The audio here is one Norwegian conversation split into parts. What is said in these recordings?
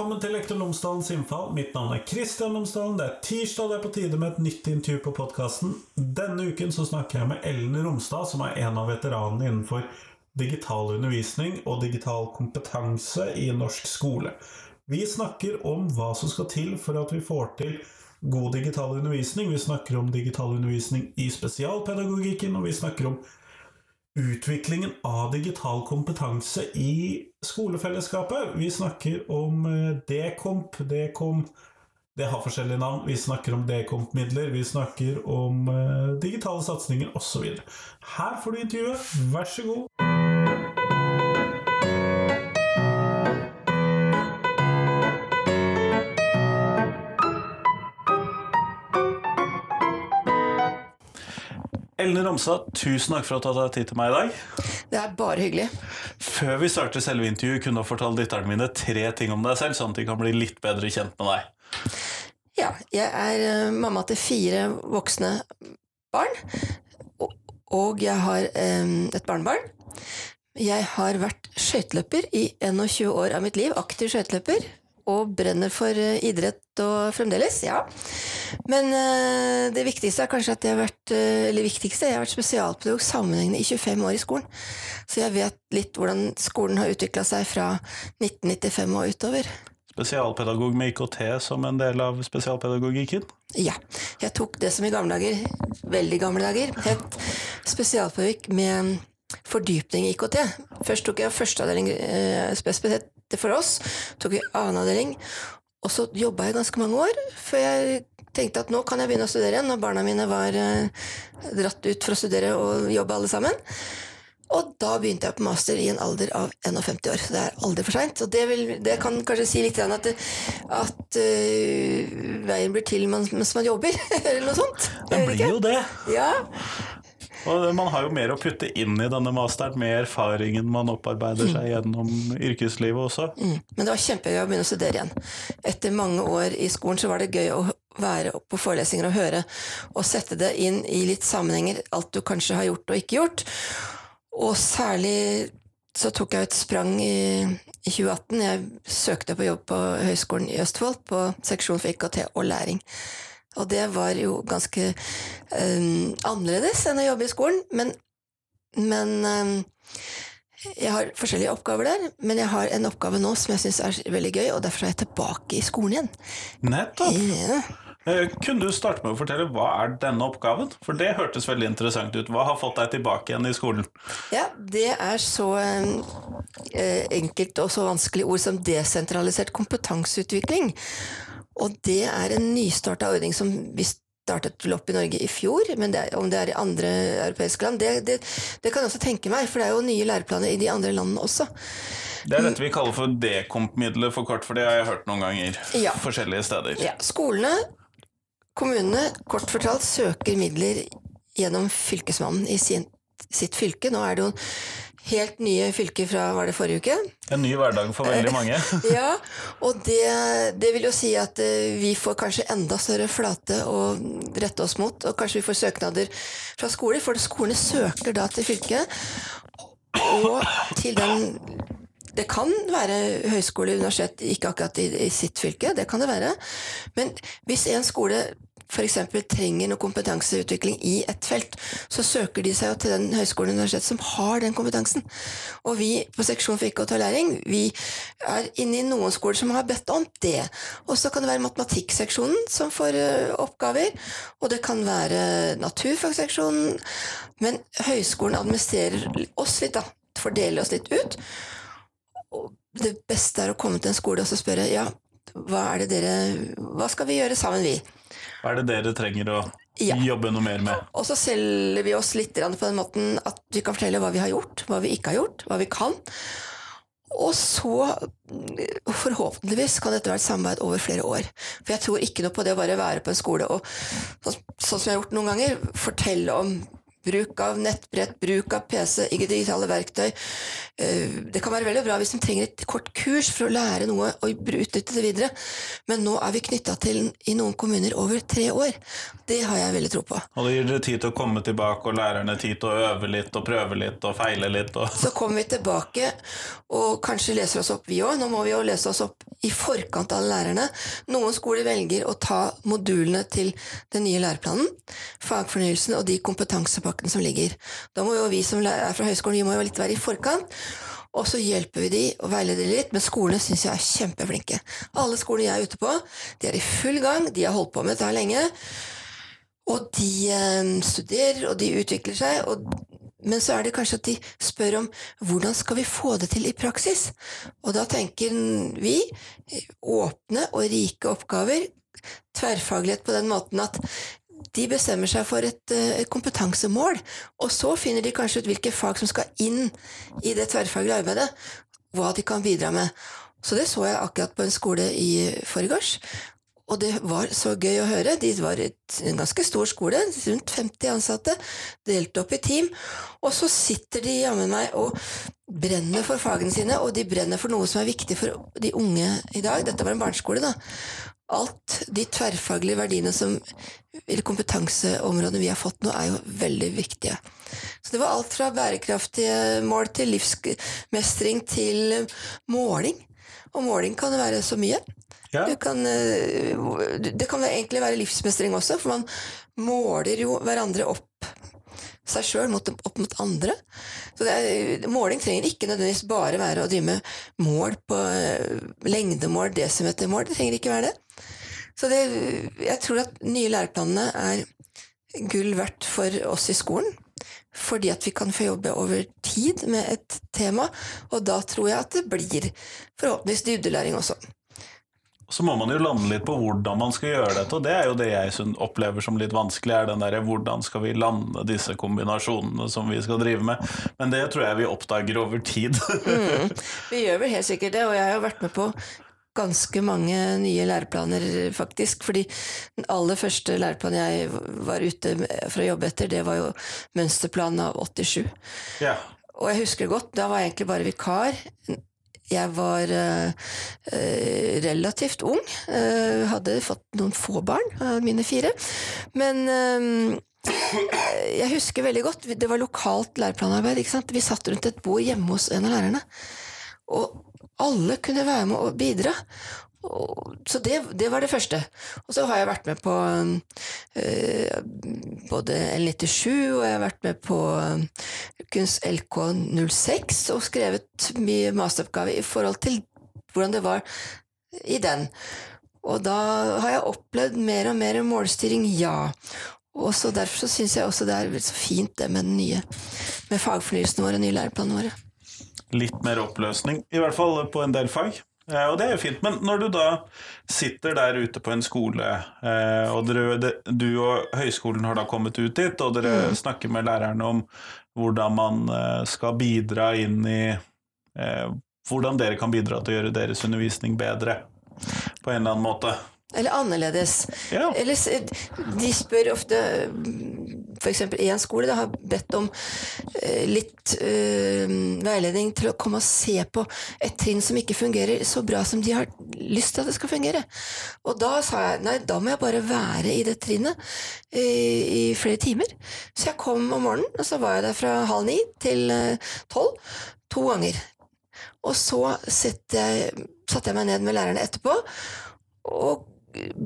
Velkommen til Lektor Lomsdalens innfall. Mitt navn er Kristian Lomsdalen. Det er tirsdag, det er på tide med et nytt intervju på podkasten. Denne uken så snakker jeg med Ellen Romstad, som er en av veteranene innenfor digital undervisning og digital kompetanse i norsk skole. Vi snakker om hva som skal til for at vi får til god digital undervisning. Vi snakker om digital undervisning i spesialpedagogikken, og vi snakker om utviklingen av digital kompetanse i skolefellesskapet. Vi snakker om eh, Dekomp, Dekom Det har forskjellige navn. Vi snakker om Dekomp-midler, vi snakker om eh, digitale satsinger osv. Her får du intervjuet. Vær så god. Ellen Romstad, tusen takk for at du har tatt tid til meg i dag. Det er bare hyggelig. Før vi starter selve intervjuet, kunne du fortalt lytterne mine tre ting om deg selv, sånn at de kan bli litt bedre kjent med deg. Ja, jeg er eh, mamma til fire voksne barn, og- og jeg har eh, et barnebarn. Jeg har vært skøyteløper i 21 år av mitt liv, aktiv skøyteløper, og brenner for eh, idrett og fremdeles, ja. Men eh, det viktigste er kanskje at jeg har vært eh, eller viktigste, jeg har vært spesialpedagog sammenhengende i 25 år i skolen. Så jeg vet litt hvordan skolen har utvikla seg fra 1995 og utover. Spesialpedagog med IKT som en del av spesialpedagogikken. Ja. Jeg tok det som i gamle dager, veldig gamle dager, het spesialpedagogikk med fordypning i IKT. Først tok jeg førsteavdeling eh, spesielt for oss, tok vi annen avdeling. og så jobba jeg ganske mange år før jeg tenkte at nå kan jeg begynne å studere igjen, når barna mine var eh, dratt ut for å studere og jobbe alle sammen. Og da begynte jeg på master i en alder av 51 år, så det er aldri for seint. Og det, vil, det kan kanskje si litt at, at uh, veien blir til mens man jobber, eller noe sånt. Den blir jo det. Ja, Og man har jo mer å putte inn i denne masteren med erfaringen man opparbeider seg gjennom yrkeslivet også. mm. Men det var kjempegøy å begynne å studere igjen. Etter mange år i skolen så var det gøy å være på forelesninger og høre, og sette det inn i litt sammenhenger, alt du kanskje har gjort og ikke gjort. Og særlig så tok jeg et sprang i, i 2018. Jeg søkte på jobb på Høgskolen i Østfold, på seksjon for IKT og læring. Og det var jo ganske um, annerledes enn å jobbe i skolen, men, men um, jeg har forskjellige oppgaver der, men jeg har en oppgave nå som jeg syns er veldig gøy, og derfor er jeg tilbake i skolen igjen. Nettopp. Ja. Eh, Kunne du starte med å fortelle hva er denne oppgaven? For det hørtes veldig interessant ut. Hva har fått deg tilbake igjen i skolen? Ja, det er så eh, enkelt og så vanskelig ord som desentralisert kompetanseutvikling. Og det er en nystarta ordning som vi startet vel opp i Norge i fjor, men det er, om det er i andre europeiske land, det, det, det kan jeg også tenke meg, for det er jo nye læreplaner i de andre landene også. Det er dette vi kaller for dekomp-midler for kort, for det har jeg hørt noen ganger. Ja. Forskjellige steder. Ja, skolene, kommunene, kort fortalt, søker midler gjennom Fylkesmannen i sin, sitt fylke. Nå er det jo helt nye fylker fra var det forrige uke. En ny hverdag for veldig mange. Ja, og det, det vil jo si at eh, vi får kanskje enda større flate å rette oss mot, og kanskje vi får søknader fra skoler, for skolene søker da til fylket, og til den det kan være høyskole, universitet, ikke akkurat i, i sitt fylke, det kan det være. Men hvis en skole f.eks. trenger noe kompetanseutvikling i et felt, så søker de seg til den høyskolen og universitet som har den kompetansen. Og vi på seksjon for IKT og læring, vi er inne i noen skoler som har bedt om det. Og så kan det være matematikkseksjonen som får oppgaver, og det kan være naturfagseksjonen, men høyskolen administrerer oss litt, da. Fordeler oss litt ut. Og det beste er å komme til en skole og spørre ja, hva er det dere Hva skal vi gjøre sammen, vi? Hva er det dere trenger å Ja. jobbe noe mer med? Og så selger vi oss litt på den måten at vi kan fortelle hva vi har gjort, hva vi ikke har gjort, hva vi kan. Og så, forhåpentligvis, kan dette være et samarbeid over flere år. For jeg tror ikke noe på det å bare være på en skole og, sånn sånn som jeg har gjort noen ganger, fortelle om Bruk av nettbrett, bruk av PC, ikke digitale verktøy. Eh, Det kan være veldig bra hvis de trenger et kort kurs for å lære noe og utnytte det videre, men nå er vi knytta til i noen kommuner over tre år. Det har jeg veldig tro på. Og det gir dere tid til å komme tilbake, og lærerne tid til å øve litt og prøve litt og feile litt. Og... Så kommer vi tilbake og kanskje leser oss opp, vi òg. Nå må vi jo lese oss opp i forkant av lærerne. Noen skoler velger å ta modulene til den nye læreplanen, fagfornyelsen og de kompetansepakkene som ligger. Da må jo vi som er fra høyskolen vi må jo litt være i forkant. Og så hjelper vi de og veileder de litt, men skolene syns jeg er kjempeflinke. Alle skoler jeg er ute på, de er i full gang, de har holdt på med dette lenge. Og de eh, studerer, og de utvikler seg, og men så er det kanskje at de spør om hvordan skal vi få det til i praksis? Og da tenker vi åpne og rike oppgaver, tverrfaglighet på den måten at de bestemmer seg for et, et, kompetansemål, og så finner de kanskje ut hvilke fag som skal inn i det tverrfaglige arbeidet, hva de kan bidra med. Så det så jeg akkurat på en skole i forgårs, og det var så gøy å høre. De var en ganske stor skole, rundt 50 ansatte, delte opp i team. Og så sitter de jammen meg og brenner for fagene sine, og de brenner for noe som er viktig for de unge i dag. Dette var en barneskole, da. Alt de tverrfaglige verdiene som eller kompetanseområdene vi har fått nå, er jo veldig viktige. Så det var alt fra bærekraftige mål til livsmestring til måling. Og måling kan være så mye. Ja. Kan, det kan egentlig være livsmestring også, for man måler jo hverandre opp seg sjøl opp mot andre. Så er, måling trenger ikke nødvendigvis bare være å drive med mål på lengdemål, desimetermål. Det trenger ikke være det. Så det, jeg tror at nye læreplanene er gull verdt for oss i skolen. Fordi at vi kan få jobbe over tid med et tema, og da tror jeg at det blir forhåpentligvis dybdelæring også. Så må man jo lande litt på hvordan man skal gjøre dette, og det er jo det jeg opplever som litt vanskelig, er den derre hvordan skal vi lande disse kombinasjonene som vi skal drive med. Men det tror jeg vi oppdager over tid. mm, vi gjør vel helt sikkert det, og jeg har jo vært med på ganske mange nye læreplaner, faktisk. Fordi den aller første læreplanen jeg var ute for å jobbe etter, det var jo mønsterplanen av 87. Ja. Og jeg husker godt, da var jeg egentlig bare vikar. Jeg var uh, relativt ung. Uh, hadde fått noen få barn av mine fire. Men uh, jeg husker veldig godt Det var lokalt læreplanarbeid. Vi satt rundt et bord hjemme hos en av lærerne. Og alle kunne være med og bidra. Så det, det, var det første. Og så har jeg vært med på uh, både L97 og jeg har vært med på Kunst LK06 og skrevet mye masteroppgave i forhold til hvordan det var i den. Og da har jeg opplevd mer og mer målstyring, ja. Og så Derfor syns jeg også det er så fint det med den nye med fagfornyelsen vår og nye læreplanene våre litt mer oppløsning, i hvert fall på en del fag. Og det er jo fint. Men når du da sitter der ute på en skole, og dere, du og høyskolen har da kommet ut dit, og dere mm. snakker med lærerne om hvordan man skal bidra inn i Hvordan dere kan bidra til å gjøre deres undervisning bedre på en eller annen måte. Eller annerledes. Ja. Eller, de spør ofte F.eks. én skole da, har bedt om eh, litt eh, veiledning til å komme og se på et trinn som ikke fungerer så bra som de har lyst til at det skal fungere. Og da sa jeg nei, da må jeg bare være i det trinnet eh, i flere timer. Så jeg kom om morgenen, og så var jeg der fra halv ni til eh, tolv. to ganger. Og så satte jeg, satt jeg meg ned med lærerne etterpå. og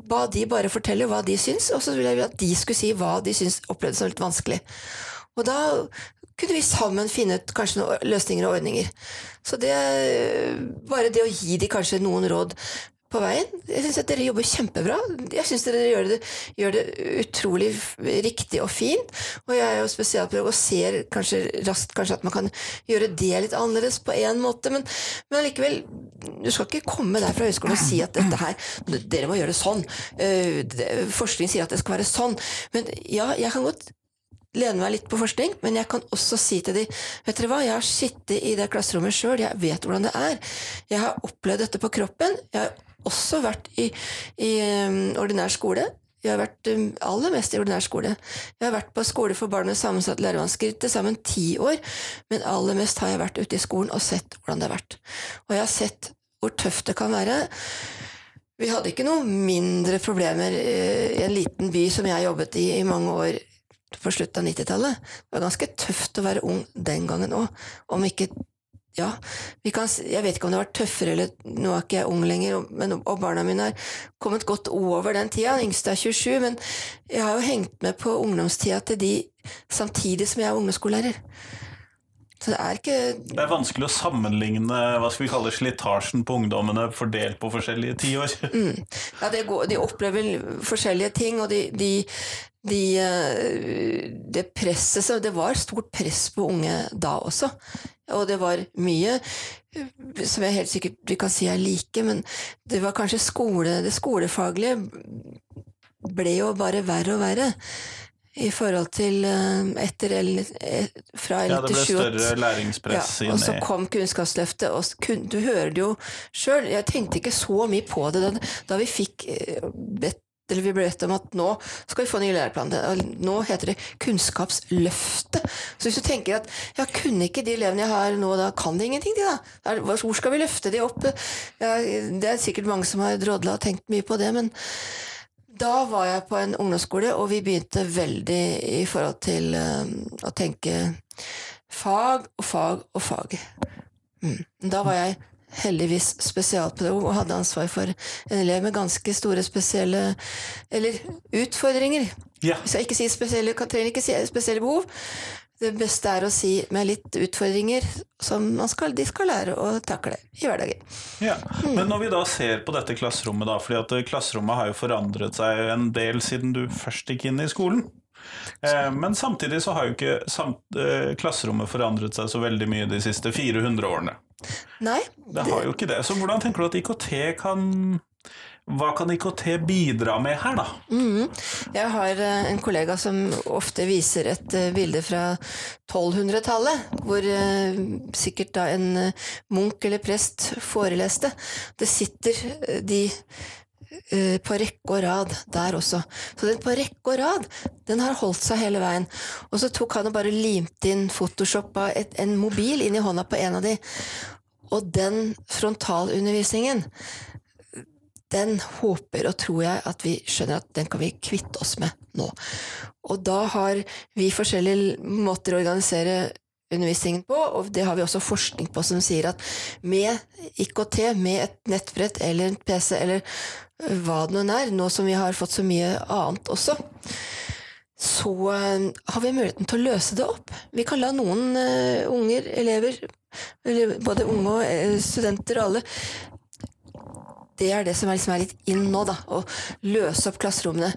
ba de bare fortelle hva de syns, og så ville jeg at de skulle si hva de syns opplevdes som litt vanskelig. Og da kunne vi sammen finne ut kanskje noen løsninger og ordninger. Så det bare det å gi de kanskje noen råd på veien. Jeg syns at dere jobber kjempebra. Jeg syns dere gjør det, gjør det, utrolig riktig og fint. Og jeg er jo spesialpedagog og ser kanskje raskt kanskje at man kan gjøre det litt annerledes på én måte, men, men likevel Du skal ikke komme der fra høyskolen og si at dette her Dere må gjøre det sånn. Uh, forskning sier at det skal være sånn. Men ja, jeg kan godt lene meg litt på forskning, men jeg kan også si til de vet dere hva, jeg har sittet i det klasserommet sjøl, jeg vet hvordan det er. Jeg har opplevd dette på kroppen. Jeg har også vært i, i um, ordinær skole. Jeg har vært um, aller mest i ordinær skole. Jeg har vært på skole for barn med sammensatt lærevansker til sammen ti år, men aller mest har jeg vært ute i skolen og sett hvordan det har vært. Og jeg har sett hvor tøft det kan være. Vi hadde ikke noe mindre problemer eh, i en liten by som jeg jobbet i i mange år på slutten av 90-tallet. Det var ganske tøft å være ung den gangen òg, om ikke ja, kan, jeg vet ikke om det har vært tøffere, eller nå er ikke jeg ung lenger, men, og barna mine har kommet godt over den tida. Den yngste er 27, men jeg har jo hengt med på ungdomstida til de samtidig som jeg er ungdomsskolelærer. Så det er ikke Det er vanskelig å sammenligne hva skal vi kalle slitasjen på ungdommene fordelt på forskjellige tiår. Mm. Ja, går, de opplever forskjellige ting, og de, de, de, eh, det presset Det var stort press på unge da også. Og det var mye som jeg helt sikkert vi kan si er like, men det var kanskje skole, det skolefaglige ble jo bare verre og verre i forhold til eh, etter eller eh, fra Ja, det ble større læringspress ja, Og så kom Kunnskapsløftet, og du hører det jo sjøl. Jeg tenkte ikke så mye på det da, da vi fikk eh, bedt eller vi ble bedt om at nå skal vi få ny læreplan. Nå heter det Kunnskapsløftet. Så hvis du tenker at ja, kunne ikke de elevene jeg har nå, da kan de ingenting, de da? Hvor skal vi løfte de opp? Ja, det er sikkert mange som har drodla og tenkt mye på det, men da var jeg på en ungdomsskole, og vi begynte veldig i forhold til um, å tenke fag og fag og fag. Mm. Da var jeg heldigvis spesialpedagog og hadde ansvar for en elev med ganske store spesielle eller utfordringer. Ja. Hvis jeg ikke sier spesielle, kan trenger ikke si spesielle behov. Det beste er å si med litt utfordringer som skal, de skal lære å takle i hverdagen. Ja, Men når vi da ser på dette klasserommet, da, fordi at klasserommet har jo forandret seg en del siden du først gikk inn i skolen. Eh, men samtidig så har jo ikke eh, klasserommet forandret seg så veldig mye de siste 400 årene. Nei. Det har jo ikke det. Så hvordan tenker du at IKT kan hva kan IKT bidra med her, da? Mm. Jeg har eh, en kollega som ofte viser et bilde fra 1200-tallet, hvor sikkert da en munk eller prest foreleste. Det sitter de på rekke og rad der også. Så den på rekke og rad, den har holdt seg hele veien. Og så tok han og bare limte inn Photoshop av en mobil inn i hånda på en av de. Og den frontalundervisningen, den håper og tror jeg at vi skjønner at den kan vi kvitte oss med nå. Og da har vi forskjellige måter å organisere undervisningen på, og det har vi også forskning på som sier at med IKT, med et nettbrett eller en PC eller hva det nå er, nå som vi har fått så mye annet også, så har vi muligheten til å løse det opp. Vi kan la noen uh, unger, elever, både unge og studenter og alle, det er det som er, liksom er litt inn nå, da. Å løse opp klasserommene.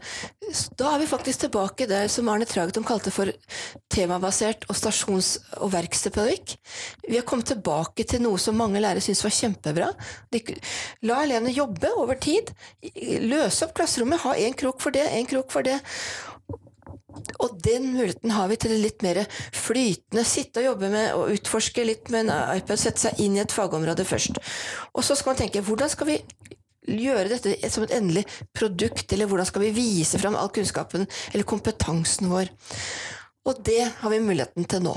Da er vi faktisk tilbake der som Arne Tragetom kalte for temabasert og stasjons- og verkstedpedagogikk. Vi har kommet tilbake til noe som mange lærere syns var kjempebra. De, la elevene jobbe over tid. Løse opp klasserommet. Ha én krok for det, én krok for det. Og den muligheten har vi til det litt mer flytende. Sitte og jobbe med og utforske litt med en iPad, sette seg inn i et fagområde først. Og så skal man tenke hvordan skal vi gjøre dette som et endelig produkt, eller hvordan skal vi vise fram all kunnskapen eller kompetansen vår? Og det har vi muligheten til nå.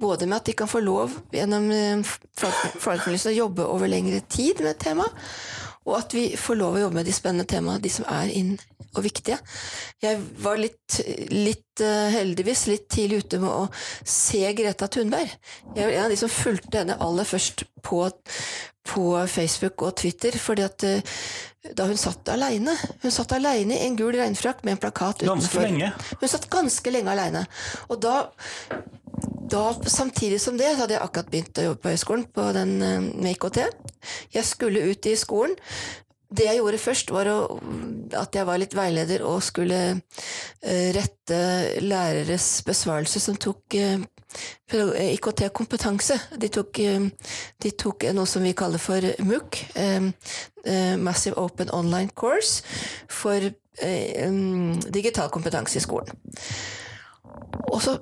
Både med at de kan få lov gjennom fagfornyelsen å jobbe over lengre tid med et tema, og at vi får lov å jobbe med de spennende temaene, de som er inn og viktige. Jeg var litt, litt uh, heldigvis litt tidlig ute med å se Greta Thunberg. Jeg var en av de som fulgte henne aller først på, på Facebook og Twitter, fordi at uh, da hun satt aleine. Hun satt aleine i en gul regnfrakk med en plakat utenfor. Ganske lenge. Hun satt ganske lenge aleine. Og da, da, samtidig som det, så hadde jeg akkurat begynt å jobbe på høyskolen på den, eh, med IKT. Jeg skulle ut i skolen. Det jeg gjorde først, var å, at jeg var litt veileder og skulle uh, rette læreres besvarelse som tok uh, IKT-kompetanse. De, de, tok noe som vi kaller for MOOC, Massive Open Online Course, for um, digital kompetanse i skolen. Også,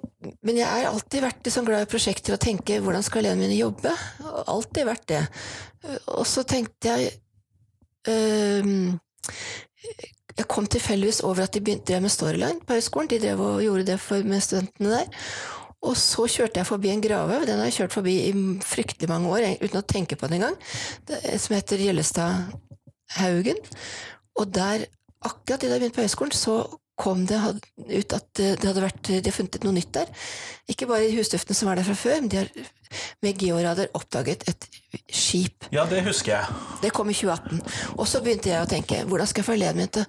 men jeg har alltid vært liksom glad i prosjekter og tenke hvordan skal elevene mine jobbe. Alltid vært det. Og så tenkte jeg jeg kom tilfeldigvis over at de begynte med Storyline på høyskolen. De drev og gjorde det for, med studentene der. Og så kjørte jeg forbi en grave, Den har jeg kjørt forbi i fryktelig mange år uten å tenke på den engang. Som heter Gjellestadhaugen. Og der, akkurat idet jeg begynte på høyskolen, så kom det ut at det hadde vært, de hadde funnet noe nytt der. Ikke bare i husduftene som var der fra før, men de har med georadar oppdaget et skip. Ja, det husker jeg. Det kom i 2018. Og så begynte jeg å tenke hvordan skal jeg få elevene til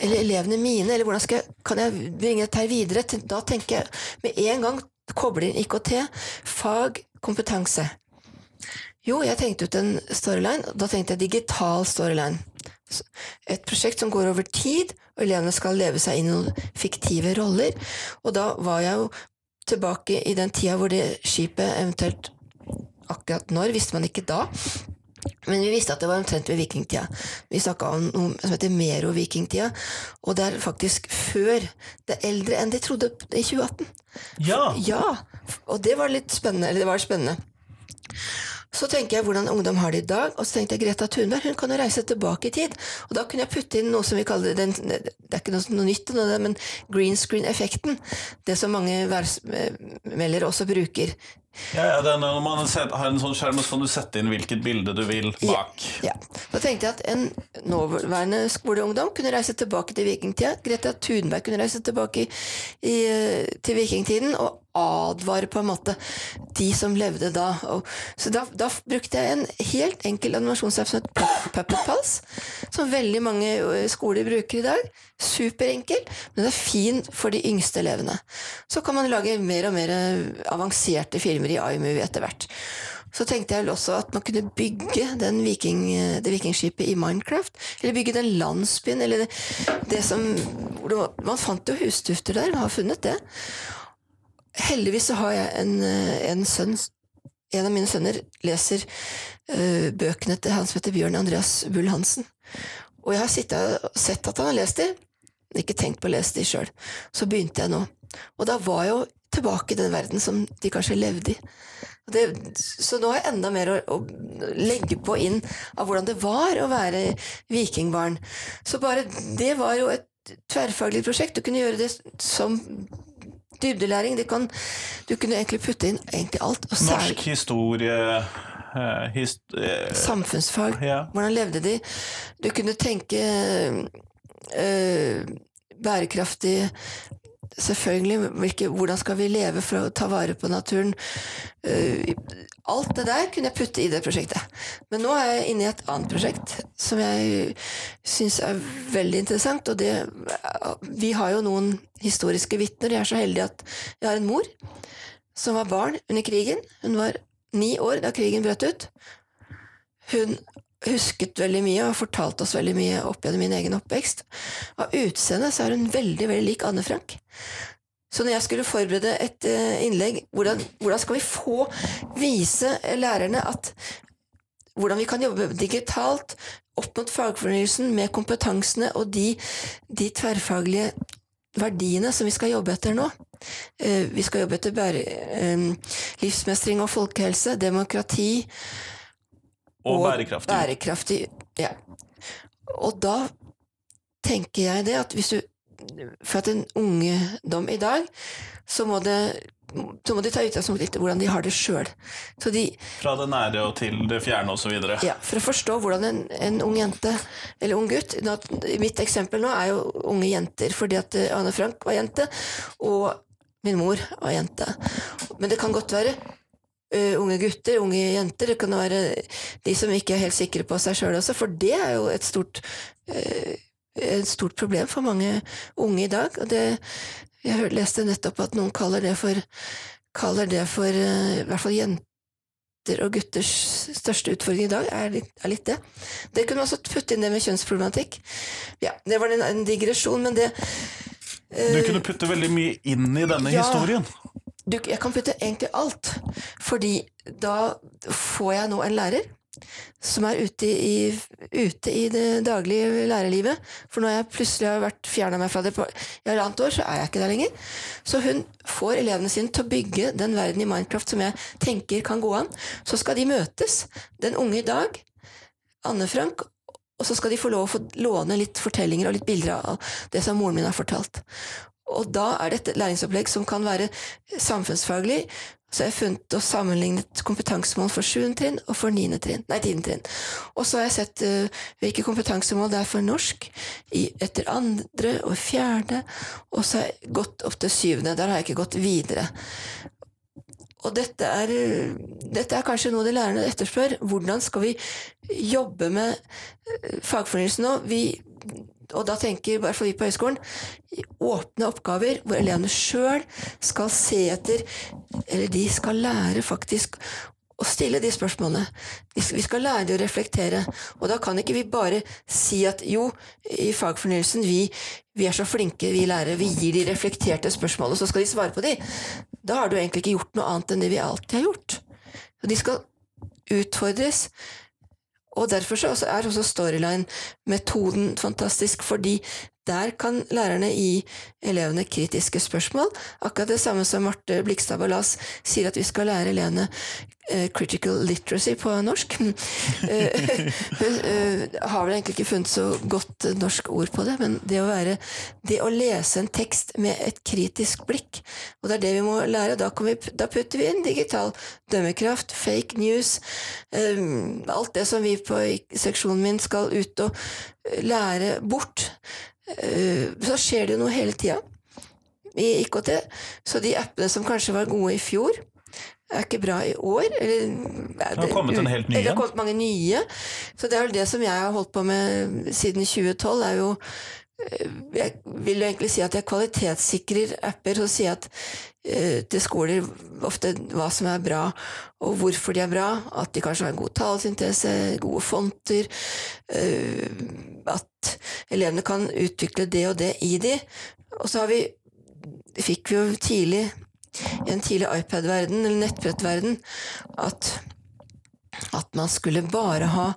eller elevene mine, eller hvordan skal kan jeg bringe dette her videre? Da tenker jeg med en gang koble inn IKT, fag, kompetanse. Jo, jeg tenkte ut en storyline. Da tenkte jeg digital storyline. Et prosjekt som går over tid, og elevene skal leve seg inn i noen fiktive roller. Og da var jeg jo tilbake i den tida hvor det skipet eventuelt Akkurat når visste man ikke da. Men vi visste at det var omtrent ved vikingtida. Vi snakka om noe som heter Mero-vikingtida, og det er faktisk før. Det er eldre enn de trodde i 2018. Ja! ja! Og det var litt spennende. Eller det var spennende. Så tenker jeg hvordan ungdom har det i dag, og så tenkte jeg Greta Thunberg hun kan jo reise tilbake i tid. Og da kunne jeg putte inn noe som vi kaller den, Det er ikke noe, noe nytt, men green screen-effekten. Det som mange værmeldere også bruker. Ja, ja er Når man har en sånn skjerm, så kan du sette inn hvilket bilde du vil bak. Ja, ja. Da tenkte jeg at en nåværende skoleungdom kunne reise tilbake til vikingtida. Greta Thunberg kunne reise tilbake i, i, til vikingtiden og advare på en måte de som levde da. Og, så da, da, brukte jeg en helt enkel animasjonsapp som het Puppet Pals, som veldig mange skoler bruker i dag. Superenkel, men det er fin for de yngste elevene. Så kan man lage mer og mer avanserte filmer filmer i iMovie etter hvert. Så tenkte jeg vel også at man kunne bygge viking, det vikingskipet i Minecraft. Eller bygge den landsbyen, eller det, det som Man fant jo hustufter der, man har funnet det. Heldigvis så har jeg en, en sønn En av mine sønner leser uh, bøkene til han som heter Bjørn Andreas Bull Hansen. Og jeg har og sett at han har lest de, ikke tenkt på å lese de sjøl. Så begynte jeg nå. Og da var jo tilbake i den verden som de kanskje levde i. Det, så nå har jeg enda mer å, å, legge på inn av hvordan det var å være vikingbarn. Så bare det var jo et tverrfaglig prosjekt. Du kunne gjøre det som dybdelæring. Kan, du kunne egentlig putte inn egentlig alt. Norsk historie eh, hist eh, Samfunnsfag. Ja. Hvordan levde de? Du kunne tenke øh, bærekraftig selvfølgelig hvilke, hvordan skal vi leve for å ta vare på naturen. Uh, alt det der kunne jeg putte i det prosjektet. Men nå er jeg inne i et annet prosjekt som jeg syns er veldig interessant. Og det Vi har jo noen historiske vitner. Jeg er så heldig at jeg har en mor som var barn under krigen. Hun var ni år da krigen brøt ut. Hun husket veldig mye og fortalt oss veldig mye opp gjennom min egen oppvekst. Av utseende så er hun veldig veldig lik Anne Frank. Så når jeg skulle forberede et uh, innlegg, hvordan, hvordan, skal vi få vise lærerne at hvordan vi kan jobbe digitalt opp mot fagfornyelsen med kompetansene og de, de tverrfaglige verdiene som vi skal jobbe etter nå. Uh, vi skal jobbe etter um, livsmestring og folkehelse, demokrati, og, og bærekraftig. bærekraftig. Ja. Og da tenker jeg det at hvis du For at en ungdom i dag, så må det så må de ta utgangspunkt i hvordan de har det sjøl. Fra det nære og til det fjerne osv. Ja, for å forstå hvordan en, en, ung jente eller ung gutt Mitt eksempel nå er jo unge jenter, fordi at Anne Frank var jente, og min mor var jente. Men det kan godt være uh, unge gutter, unge jenter. Det kan være de som ikke er helt sikre på seg sjøl også, for det er jo et stort, uh, et stort problem for mange unge i dag. Og det, jeg leste nettopp at noen kaller det for, kaller det for uh, i hvert fall jenter og gutters største utfordring i dag er litt, er litt det. Det kunne man også putte inn det med kjønnsproblematikk. Ja, Det var en, en digresjon, men det Du kunne putte veldig mye inn i denne ja, historien du, jeg kan putte egentlig alt, fordi da får jeg nå en lærer som er ute i, ute i det daglige lærerlivet. For når jeg plutselig har vært fjerna meg fra det på i halvannet år, så er jeg ikke der lenger. Så hun får elevene sine til å bygge den verden i Minecraft som jeg tenker kan gå an. Så skal de møtes, den unge i dag, Anne Frank Og så skal de få lov å få låne litt fortellinger og litt bilder av det som moren min har fortalt. Og da er det et læringsopplegg som kan være samfunnsfaglig. Så jeg har funnet og sammenlignet kompetansemål for 7. trinn og for 9. trinn, nei, 10. trinn. Og så har jeg sett uh, hvilke kompetansemål det er for norsk i, etter andre og fjerde, og så har jeg gått opp til syvende. Der har jeg ikke gått videre. Og dette er, dette er, kanskje noe de lærerne etterspør. Hvordan skal vi jobbe med fagfornyelsen fagfornyelse nå? Vi, og da tenker i hvert fall vi på høyskolen åpne oppgaver hvor elevene sjøl skal se etter Eller de skal lære faktisk å stille de spørsmålene. Vi skal lære dem å reflektere. Og da kan ikke vi bare si at jo, i fagfornyelsen, vi, vi er så flinke, vi lærere, vi gir de reflekterte spørsmål, og så skal de svare på de. Da har du egentlig ikke gjort noe annet enn det vi alltid har gjort. Og de skal utfordres. Og derfor er også Storyline-metoden fantastisk, fordi der kan lærerne gi elevene kritiske spørsmål. Akkurat det samme som Marte Blikstad Ballas sier at vi skal lære elevene uh, critical literacy på norsk. Hun uh, har vel egentlig ikke funnet så godt norsk ord på det, men det å, være, det å lese en tekst med et kritisk blikk, og det er det vi må lære. Da, vi, da putter vi inn digital dømmekraft, fake news, alt det som vi på seksjonen min skal ut og lære bort. Eh, så skjer det jo noe hele tida i IKT. Så de appene som kanskje var gode i fjor, er ikke bra i år. Eller, det har kommet en helt ny Det har kommet mange nye. Så det er vel det som jeg har holdt på med siden 2012, er jo jeg vil jo egentlig si at jeg kvalitetssikrer apper og sier at uh, til skoler ofte hva som er bra, og hvorfor de er bra. At de kanskje har en god talesyntese, gode fonter. Uh, at elevene kan utvikle det og det i de. Og så vi fikk vi jo tidlig, i en tidlig iPad-verden, eller nettbrettverden, at at man skulle bare ha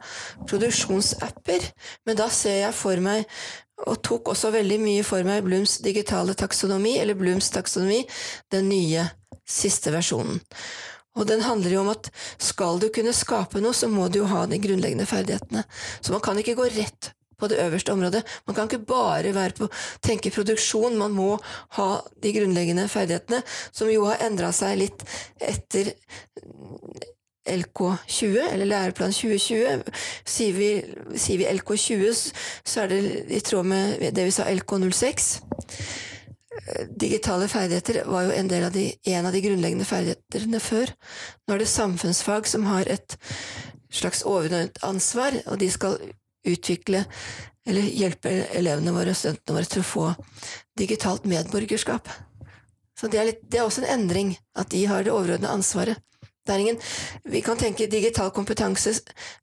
produksjonsapper. Men da ser jeg for meg, og tok også veldig mye for meg, Blooms digitale taksonomi, eller Blooms taksonomi, den nye, siste versjonen. Og den handler jo om at skal du kunne skape noe, så må du jo ha de grunnleggende ferdighetene. Så man kan ikke gå rett på det øverste området. Man kan ikke bare være på tenke produksjon, man må ha de grunnleggende ferdighetene, som jo har endra seg litt etter LK20, eller Læreplan 2020. Sier vi, sier vi LK20, så er det i tråd med det vi sa LK06. Digitale ferdigheter var jo en, av de, en av de grunnleggende ferdighetene før. Nå er det samfunnsfag som har et slags overordnet ansvar, og de skal utvikle eller hjelpe elevene våre og studentene våre til å få digitalt medborgerskap. Så det er, litt, det er også en endring, at de har det overordnede ansvaret. Ingen, vi kan tenke digital kompetanse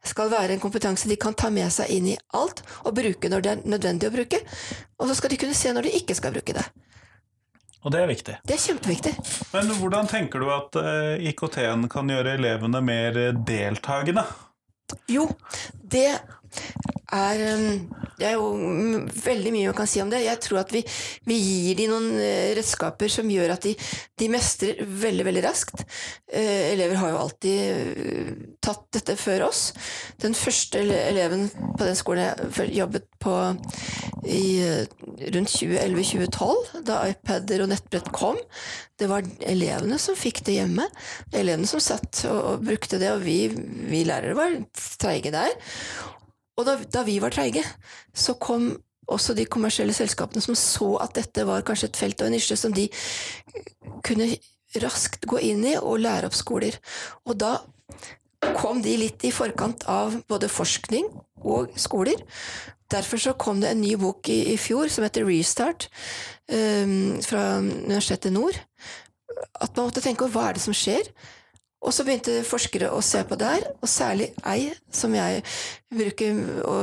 skal være en kompetanse de kan ta med seg inn i alt og bruke når det er nødvendig å bruke, og så skal de kunne se når de ikke skal bruke det. Og det er viktig. Det er kjempeviktig. Men hvordan tenker du at eh, IKT-en kan gjøre elevene mer deltakende? Jo, det er um, Det er jo veldig mye man kan si om det. Jeg tror at vi, vi gir dem noen eh, redskaper som gjør at de, de mestrer veldig, veldig raskt. Eh, elever har jo alltid eh, tatt dette før oss. Den første eleven på den skolen jeg jobbet på i rundt 2011-2012, da iPader og nettbrett kom, det var elevene som fikk det hjemme. Elevene som satt og, og brukte det, og vi, vi lærere var treige der. Og da, da vi var treige, så kom også de kommersielle selskapene som så at dette var kanskje et felt og en nisje som de kunne raskt gå inn i og lære opp skoler. Og da kom de litt i forkant av både forskning og skoler. Derfor så kom det en ny bok i, i fjor som heter Restart, um, fra Universitetet Nord. At man måtte tenke over hva er det som skjer. Og så begynte forskere å se på det her, og særlig ei som jeg bruker å,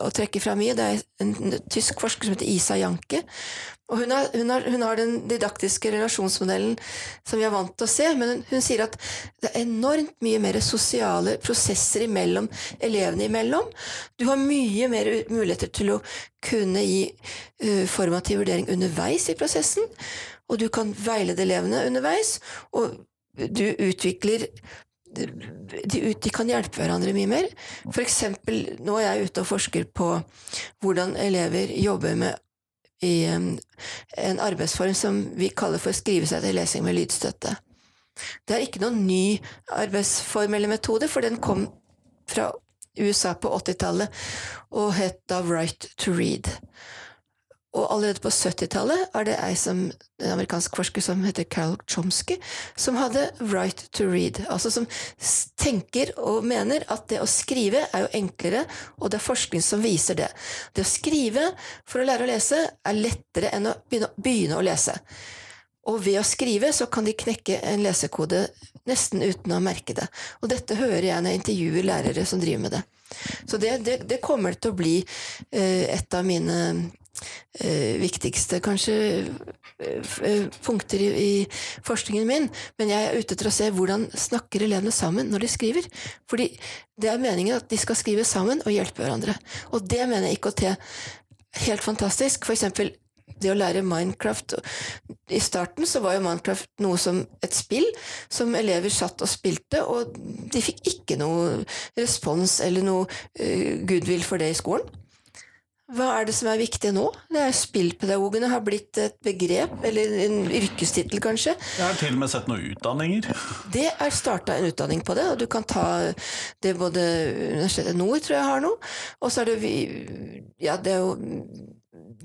å trekke fra mye. Det er en tysk forsker som heter Isa Janke. Og hun, har, hun, har, hun, har den didaktiske relasjonsmodellen som vi er vant til å se, men hun, hun sier at det er enormt mye mer sosiale prosesser imellom elevene imellom. Du har mye mer muligheter til å kunne gi uh, formativ vurdering underveis i prosessen, og du kan veilede elevene underveis. og du utvikler de, de kan hjelpe hverandre mye mer. For eksempel, nå er jeg ute og forsker på hvordan elever jobber med i em, en arbeidsform som vi kaller for skrive seg til lesing med lydstøtte. Det er ikke noen ny arbeidsform eller metode, for den kom fra USA på 80-tallet og het da Right to Read. Og allerede på 70-tallet er det som, en amerikansk forsker som heter Carol Chomsky, som hadde right to read. Altså som tenker og mener at det å skrive er jo enklere, og det er forskning som viser det. Det å skrive for å lære å lese er lettere enn å begynne, begynne å lese. Og ved å skrive så kan de knekke en lesekode nesten uten å merke det. Og dette hører jeg når jeg intervjuer lærere som driver med det. Så det, det, det kommer til å bli eh, et av mine viktigste kanskje eh, eh, punkter i, i forskningen min. Men jeg er ute etter å se hvordan snakker elevene sammen når de skriver. Fordi det er meningen at de skal skrive sammen og hjelpe hverandre. Og det mener IKT helt fantastisk. For eksempel det å lære Minecraft I starten så var jo Minecraft noe som et spill som elever satt og spilte, og de fikk ikke noe respons eller noe eh, goodwill for det i skolen. Hva er det som er viktig nå? Det er Spillpedagogene har blitt et begrep, eller en yrkestittel kanskje. Jeg har til og med sett noen utdanninger. Det er starta en utdanning på det, og du kan ta det både Universitetet Nord tror jeg har noe, og så er det Ja, det er jo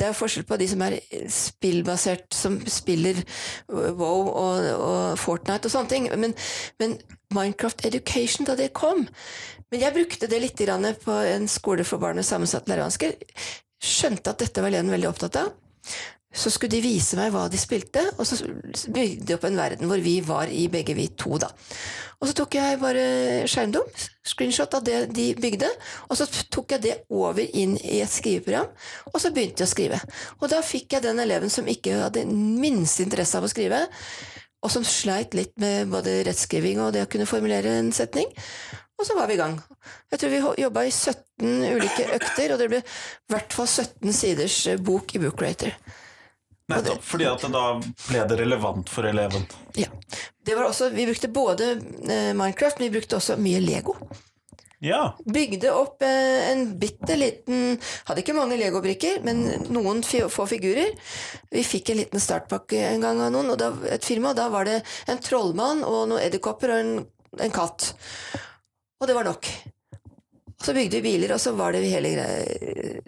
det er forskjell på de som er spillbasert, som spiller Wow og, og Fortnite og sånne ting. Men, men Minecraft Education, da det kom Men jeg brukte det litt på en skole for barn med sammensatte lærevansker. Skjønte at dette var elevene veldig opptatt av. Så skulle de vise meg hva de spilte, og så bygde de opp en verden hvor vi var i begge vi to, da. Og så tok jeg bare skjermdom, screenshot av det de bygde, og så tok jeg det over inn i et skriveprogram, og så begynte jeg å skrive. Og da fikk jeg den eleven som ikke hadde minste interesse av å skrive, og som sleit litt med både rettskriving og det å kunne formulere en setning. Og så var vi i gang. Jeg tror vi jobba i 17 ulike økter, og det ble i hvert fall 17 siders eh, bok i Bookrater. Nettopp, fordi at da ble det relevant for eleven. Ja. Det var også, vi brukte både eh, Minecraft, men vi brukte også mye Lego. Ja, Bygde opp eh, en bitte liten Hadde ikke mange legobrikker, men noen få figurer. Vi fikk en liten startpakke en gang av noen, og da, et firma, og da var det en trollmann og noen edderkopper og en, en katt. Og det var nok. Så bygde vi biler, og så var det hele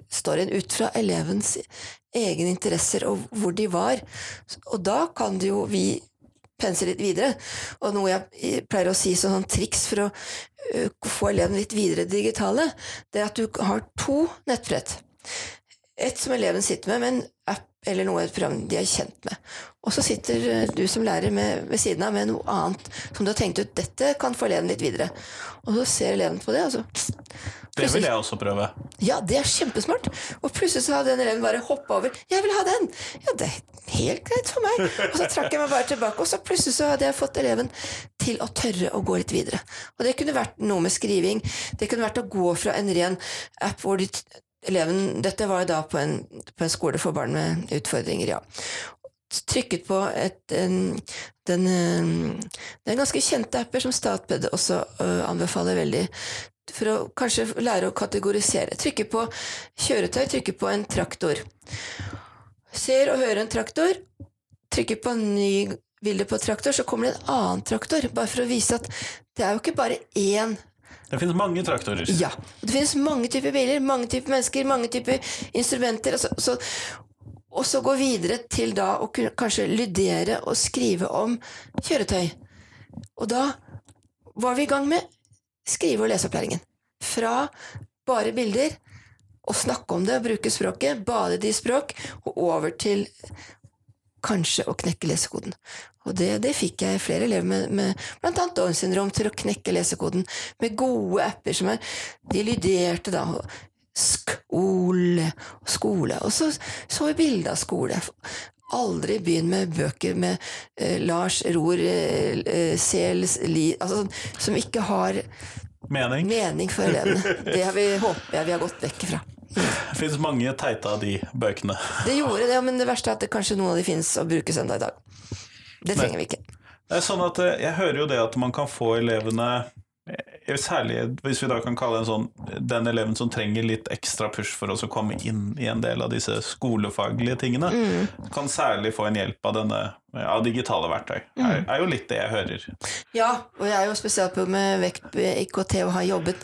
storyen ut fra elevens egne interesser og hvor de var. Og da kan det jo vi pense litt videre. Og noe jeg pleier å si som sånn triks for å få eleven litt videre digitale, det er at du har to nettbrett. Et som eleven sitter med, med en app eller noe et program de er kjent med. Og så sitter du som lærer med, ved siden av med noe annet som du har tenkt ut dette kan få eleven litt videre. Og så ser eleven på det, og så det vil jeg også prøve. ja, det er kjempesmart. Og plutselig så hadde den eleven bare hoppa over. 'Jeg vil ha den!' Ja, det er helt greit for meg. Og så trakk jeg meg bare tilbake, og så plutselig så hadde jeg fått eleven til å tørre å gå litt videre. Og det kunne vært noe med skriving. Det kunne vært å gå fra en ren app hvor de eleven Dette var da på en, på en skole for barn med utfordringer, ja trykket på et, en, den, den, er ganske kjente apper som Statped også uh, anbefaler veldig for å kanskje lære å kategorisere. Trykke på kjøretøy, trykke på en traktor. Ser og hører en traktor, trykker på en ny bilde på traktor, så kommer det en annen traktor, bare for å vise at det er jo ikke bare én Det finnes mange traktorer. ja. Det finnes mange typer biler, mange typer mennesker, mange typer instrumenter. Altså, så, og så gå videre til da å kunne kanskje lydere og skrive om kjøretøy. Og da var vi i gang med skrive- og leseopplæringen. Fra bare bilder, og snakke om det, bruke språket, bade det i språk, og over til kanskje å knekke lesekoden. Og det, det fikk jeg flere elever med, med bl.a. Downs syndrom til å knekke lesekoden med gode apper som er De lyderte da skole og skole, og så så vi bilde av skole. Aldri begynn med bøker med eh, Lars Ror eh, eh, Sels li, altså, sånn som ikke har Mening. mening for elevene. Det har vi, håper jeg vi har gått vekk fra. Det finnes mange teite av de bøkene. Det gjorde det, men det verste er at det kanskje noen av de finnes og brukes enda i dag. Det trenger vi ikke. Det er sånn at eh, Jeg hører jo det at man kan få elevene eh, Særlig hvis vi da kan kalle en sånn den eleven som trenger litt ekstra push for å komme inn i en del av disse skolefaglige tingene, kan særlig få en hjelp av denne av digitale verktøy. Er, er jo litt det jeg hører. Ja, og jeg er jo på med vekt på IKT og har jobbet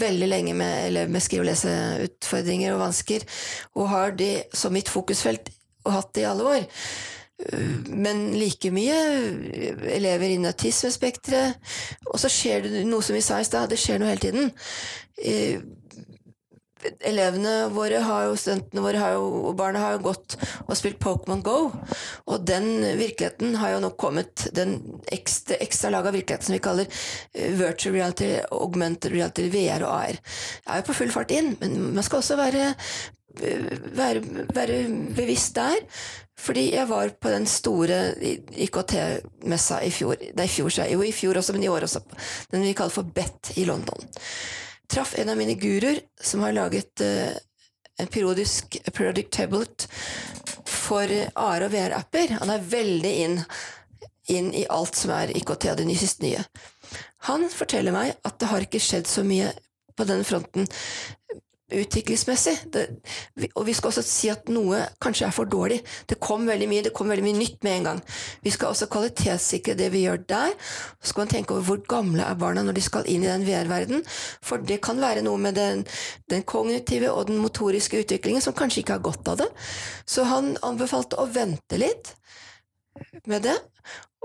veldig lenge med elever med skrive- og leseutfordringer og vansker, og har det som mitt fokusfelt og hatt det i alle år. Men like mye elever innen autismespekteret. Og så skjer det noe som vi sa i stad, det skjer noe hele tiden. Eh, Elevene våre jo, studentene våre jo, og barna har jo gått og spilt Pokémon Go. Og den virkeligheten har jo nå kommet, den ekstra, ekstra laget av virkeligheten som vi kaller eh, virtual reality, augmented reality, VR og AR, Jeg er jo på full fart inn. Men man skal også være være, være bevisst der. Fordi jeg var på den store IKT-messa i fjor. Nei, i fjor, jo i fjor også, men i år også. Den vi kaller for BET i London. Traff en av mine guruer som har laget uh, en periodisk periodic tablet for AR- og VR-apper. Han er veldig inn, inn i alt som er IKT og det siste nye. Han forteller meg at det har ikke skjedd så mye på den fronten utviklingsmessig. Det, og vi skal også si at noe kanskje er for dårlig. Det kom veldig mye, det kom veldig mye nytt med en gang. Vi skal også kvalitetssikre det vi gjør der. Så skal man tenke over hvor gamle er barna når de skal inn i den VR-verdenen. For det kan være noe med den, den, kognitive og den motoriske utviklingen som kanskje ikke har godt av det. Så han anbefalte å vente litt med det.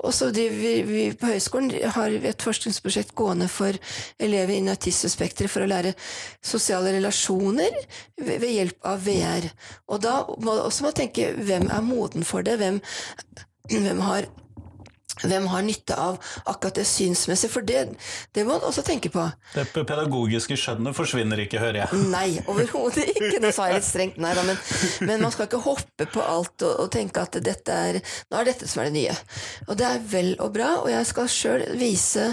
Og så driver vi, på høyskolen har et forskningsprosjekt gående for elever innen autismespekteret for å lære sosiale relasjoner ved hjelp av VR. Og da må man også tenke hvem er moden for det? Hvem, hvem har hvem har nytte av akkurat det synsmessige? For det, det må man også tenke på. Det pedagogiske skjønnet forsvinner ikke, hører jeg. Nei, overhodet ikke. Nå sa jeg litt strengt nei, da, men, men, man skal ikke hoppe på alt og, og, tenke at er, nå er dette som er det nye. Og det er vel og bra, og jeg skal sjøl vise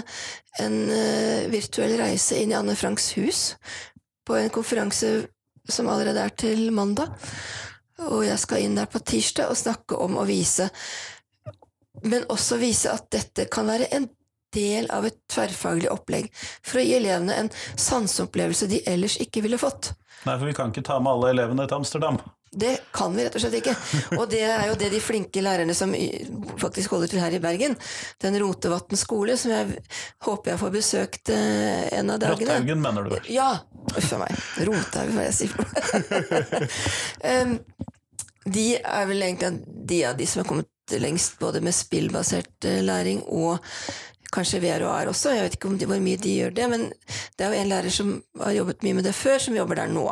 en uh, virtuell reise inn i Anne Franks hus på en konferanse som allerede er til mandag. Og jeg skal inn der på tirsdag og snakke om å vise men også vise at dette kan være en del av et tverrfaglig opplegg for å gi elevene en sanseopplevelse de ellers ikke ville fått. Nei, for vi kan ikke ta med alle elevene til Amsterdam. Det kan vi rett og slett ikke. Og det er jo det de flinke lærerne som faktisk holder til her i Bergen, den Rotevatn skole, som jeg håper jeg får besøkt eh, en av dagene. Rotthaugen, mener du vel? Ja. Uff a meg. Rothaugen, hva jeg sier for um, De er vel egentlig de av de som har kommet lengst både med spillbasert læring og kanskje VR og AR også. Jeg vet ikke de, hvor mye de gjør det, men det er jo en lærer som har jobbet mye med det før, som jobber der nå.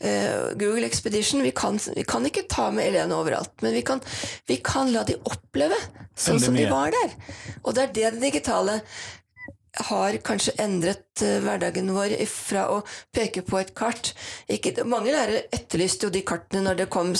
Uh, Google Expedition vi kan, vi kan, ikke ta med elevene overalt, men vi kan, vi kan la de oppleve sånn som de var der. Og det er det det digitale har kanskje endret uh, hverdagen vår fra å peke på et kart ikke, Mange lærere etterlyste jo de kartene når det kom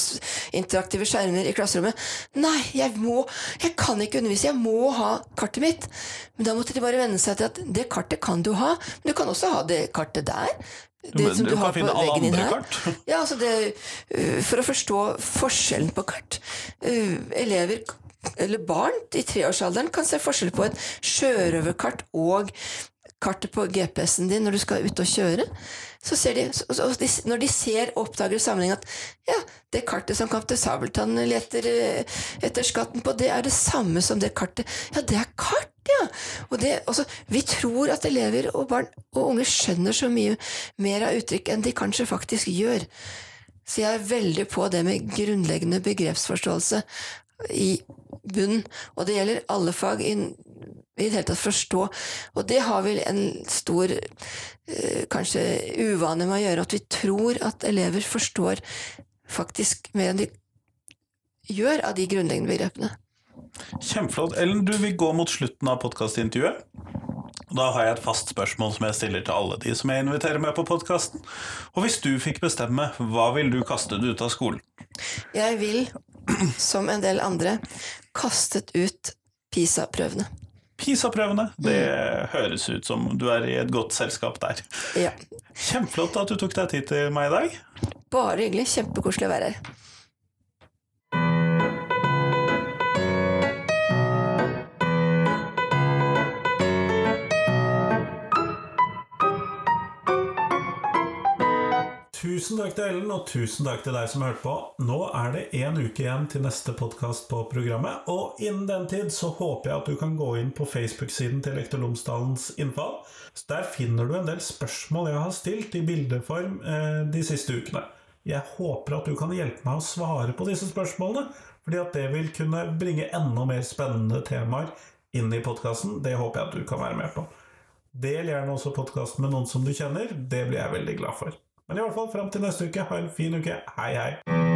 interaktive skjermer i klasserommet. Nei, jeg må Jeg kan ikke undervise, jeg må ha kartet mitt. Men da måtte de bare venne seg til at det kartet kan du ha, men du kan også ha det kartet der. Det som du du, har på veggen din her. Ja, altså det, uh, for å forstå forskjellen på kart. Uh, elever eller barn i treårsalderen kan se forskjell på et sjørøverkart og kartet på GPS-en din når du skal ut og kjøre. Så de, de, når de ser og oppdager sammenheng at ja, det kartet som kaptein Sabeltann leter eh, etter skatten på, det er det samme som det kartet. Ja, det er kart, ja! Og det, også, vi tror at elever og barn og unge skjønner så mye mer av uttrykk enn de kanskje faktisk gjør. Så jeg er veldig på det med grunnleggende begrepsforståelse i bunnen. Og det gjelder alle fag i, i det hele tatt forstå. Og det har vel en stor eh, kanskje uvane med å gjøre at vi tror at elever forstår faktisk mer enn de gjør av de grunnleggende begrepene. Kjempeflott. Ellen, du vil gå mot slutten av podkastintervjuet. Da har jeg et fast spørsmål som jeg stiller til alle de som jeg inviterer med på podkasten. Og hvis du fikk bestemme, hva vil du kaste ut av skolen? Jeg vil, som en del andre, kastet ut PISA-prøvene. PISA-prøvene. Det høres ut som du er i et godt selskap der. Ja. Kjempeflott at du tok deg tid til meg i dag. Bare hyggelig. Kjempekoselig å være her. Tusen takk til Ellen, og tusen takk til deg som hørte på. Nå er det én uke igjen til neste podkast på programmet, og innen den tid så håper jeg at du kan gå inn på Facebook-siden til Lektor Lomsdalens innfall. Så Der finner du en del spørsmål jeg har stilt i bildeform eh, de siste ukene. Jeg håper at du kan hjelpe meg å svare på disse spørsmålene, fordi at det vil kunne bringe enda mer spennende temaer inn i podkasten. Det håper jeg at du kan være med på. Del gjerne også podkasten med noen som du kjenner. Det blir jeg veldig glad for. Men i hvert fall fram til neste uke, ha en fin uke. Hei, hei.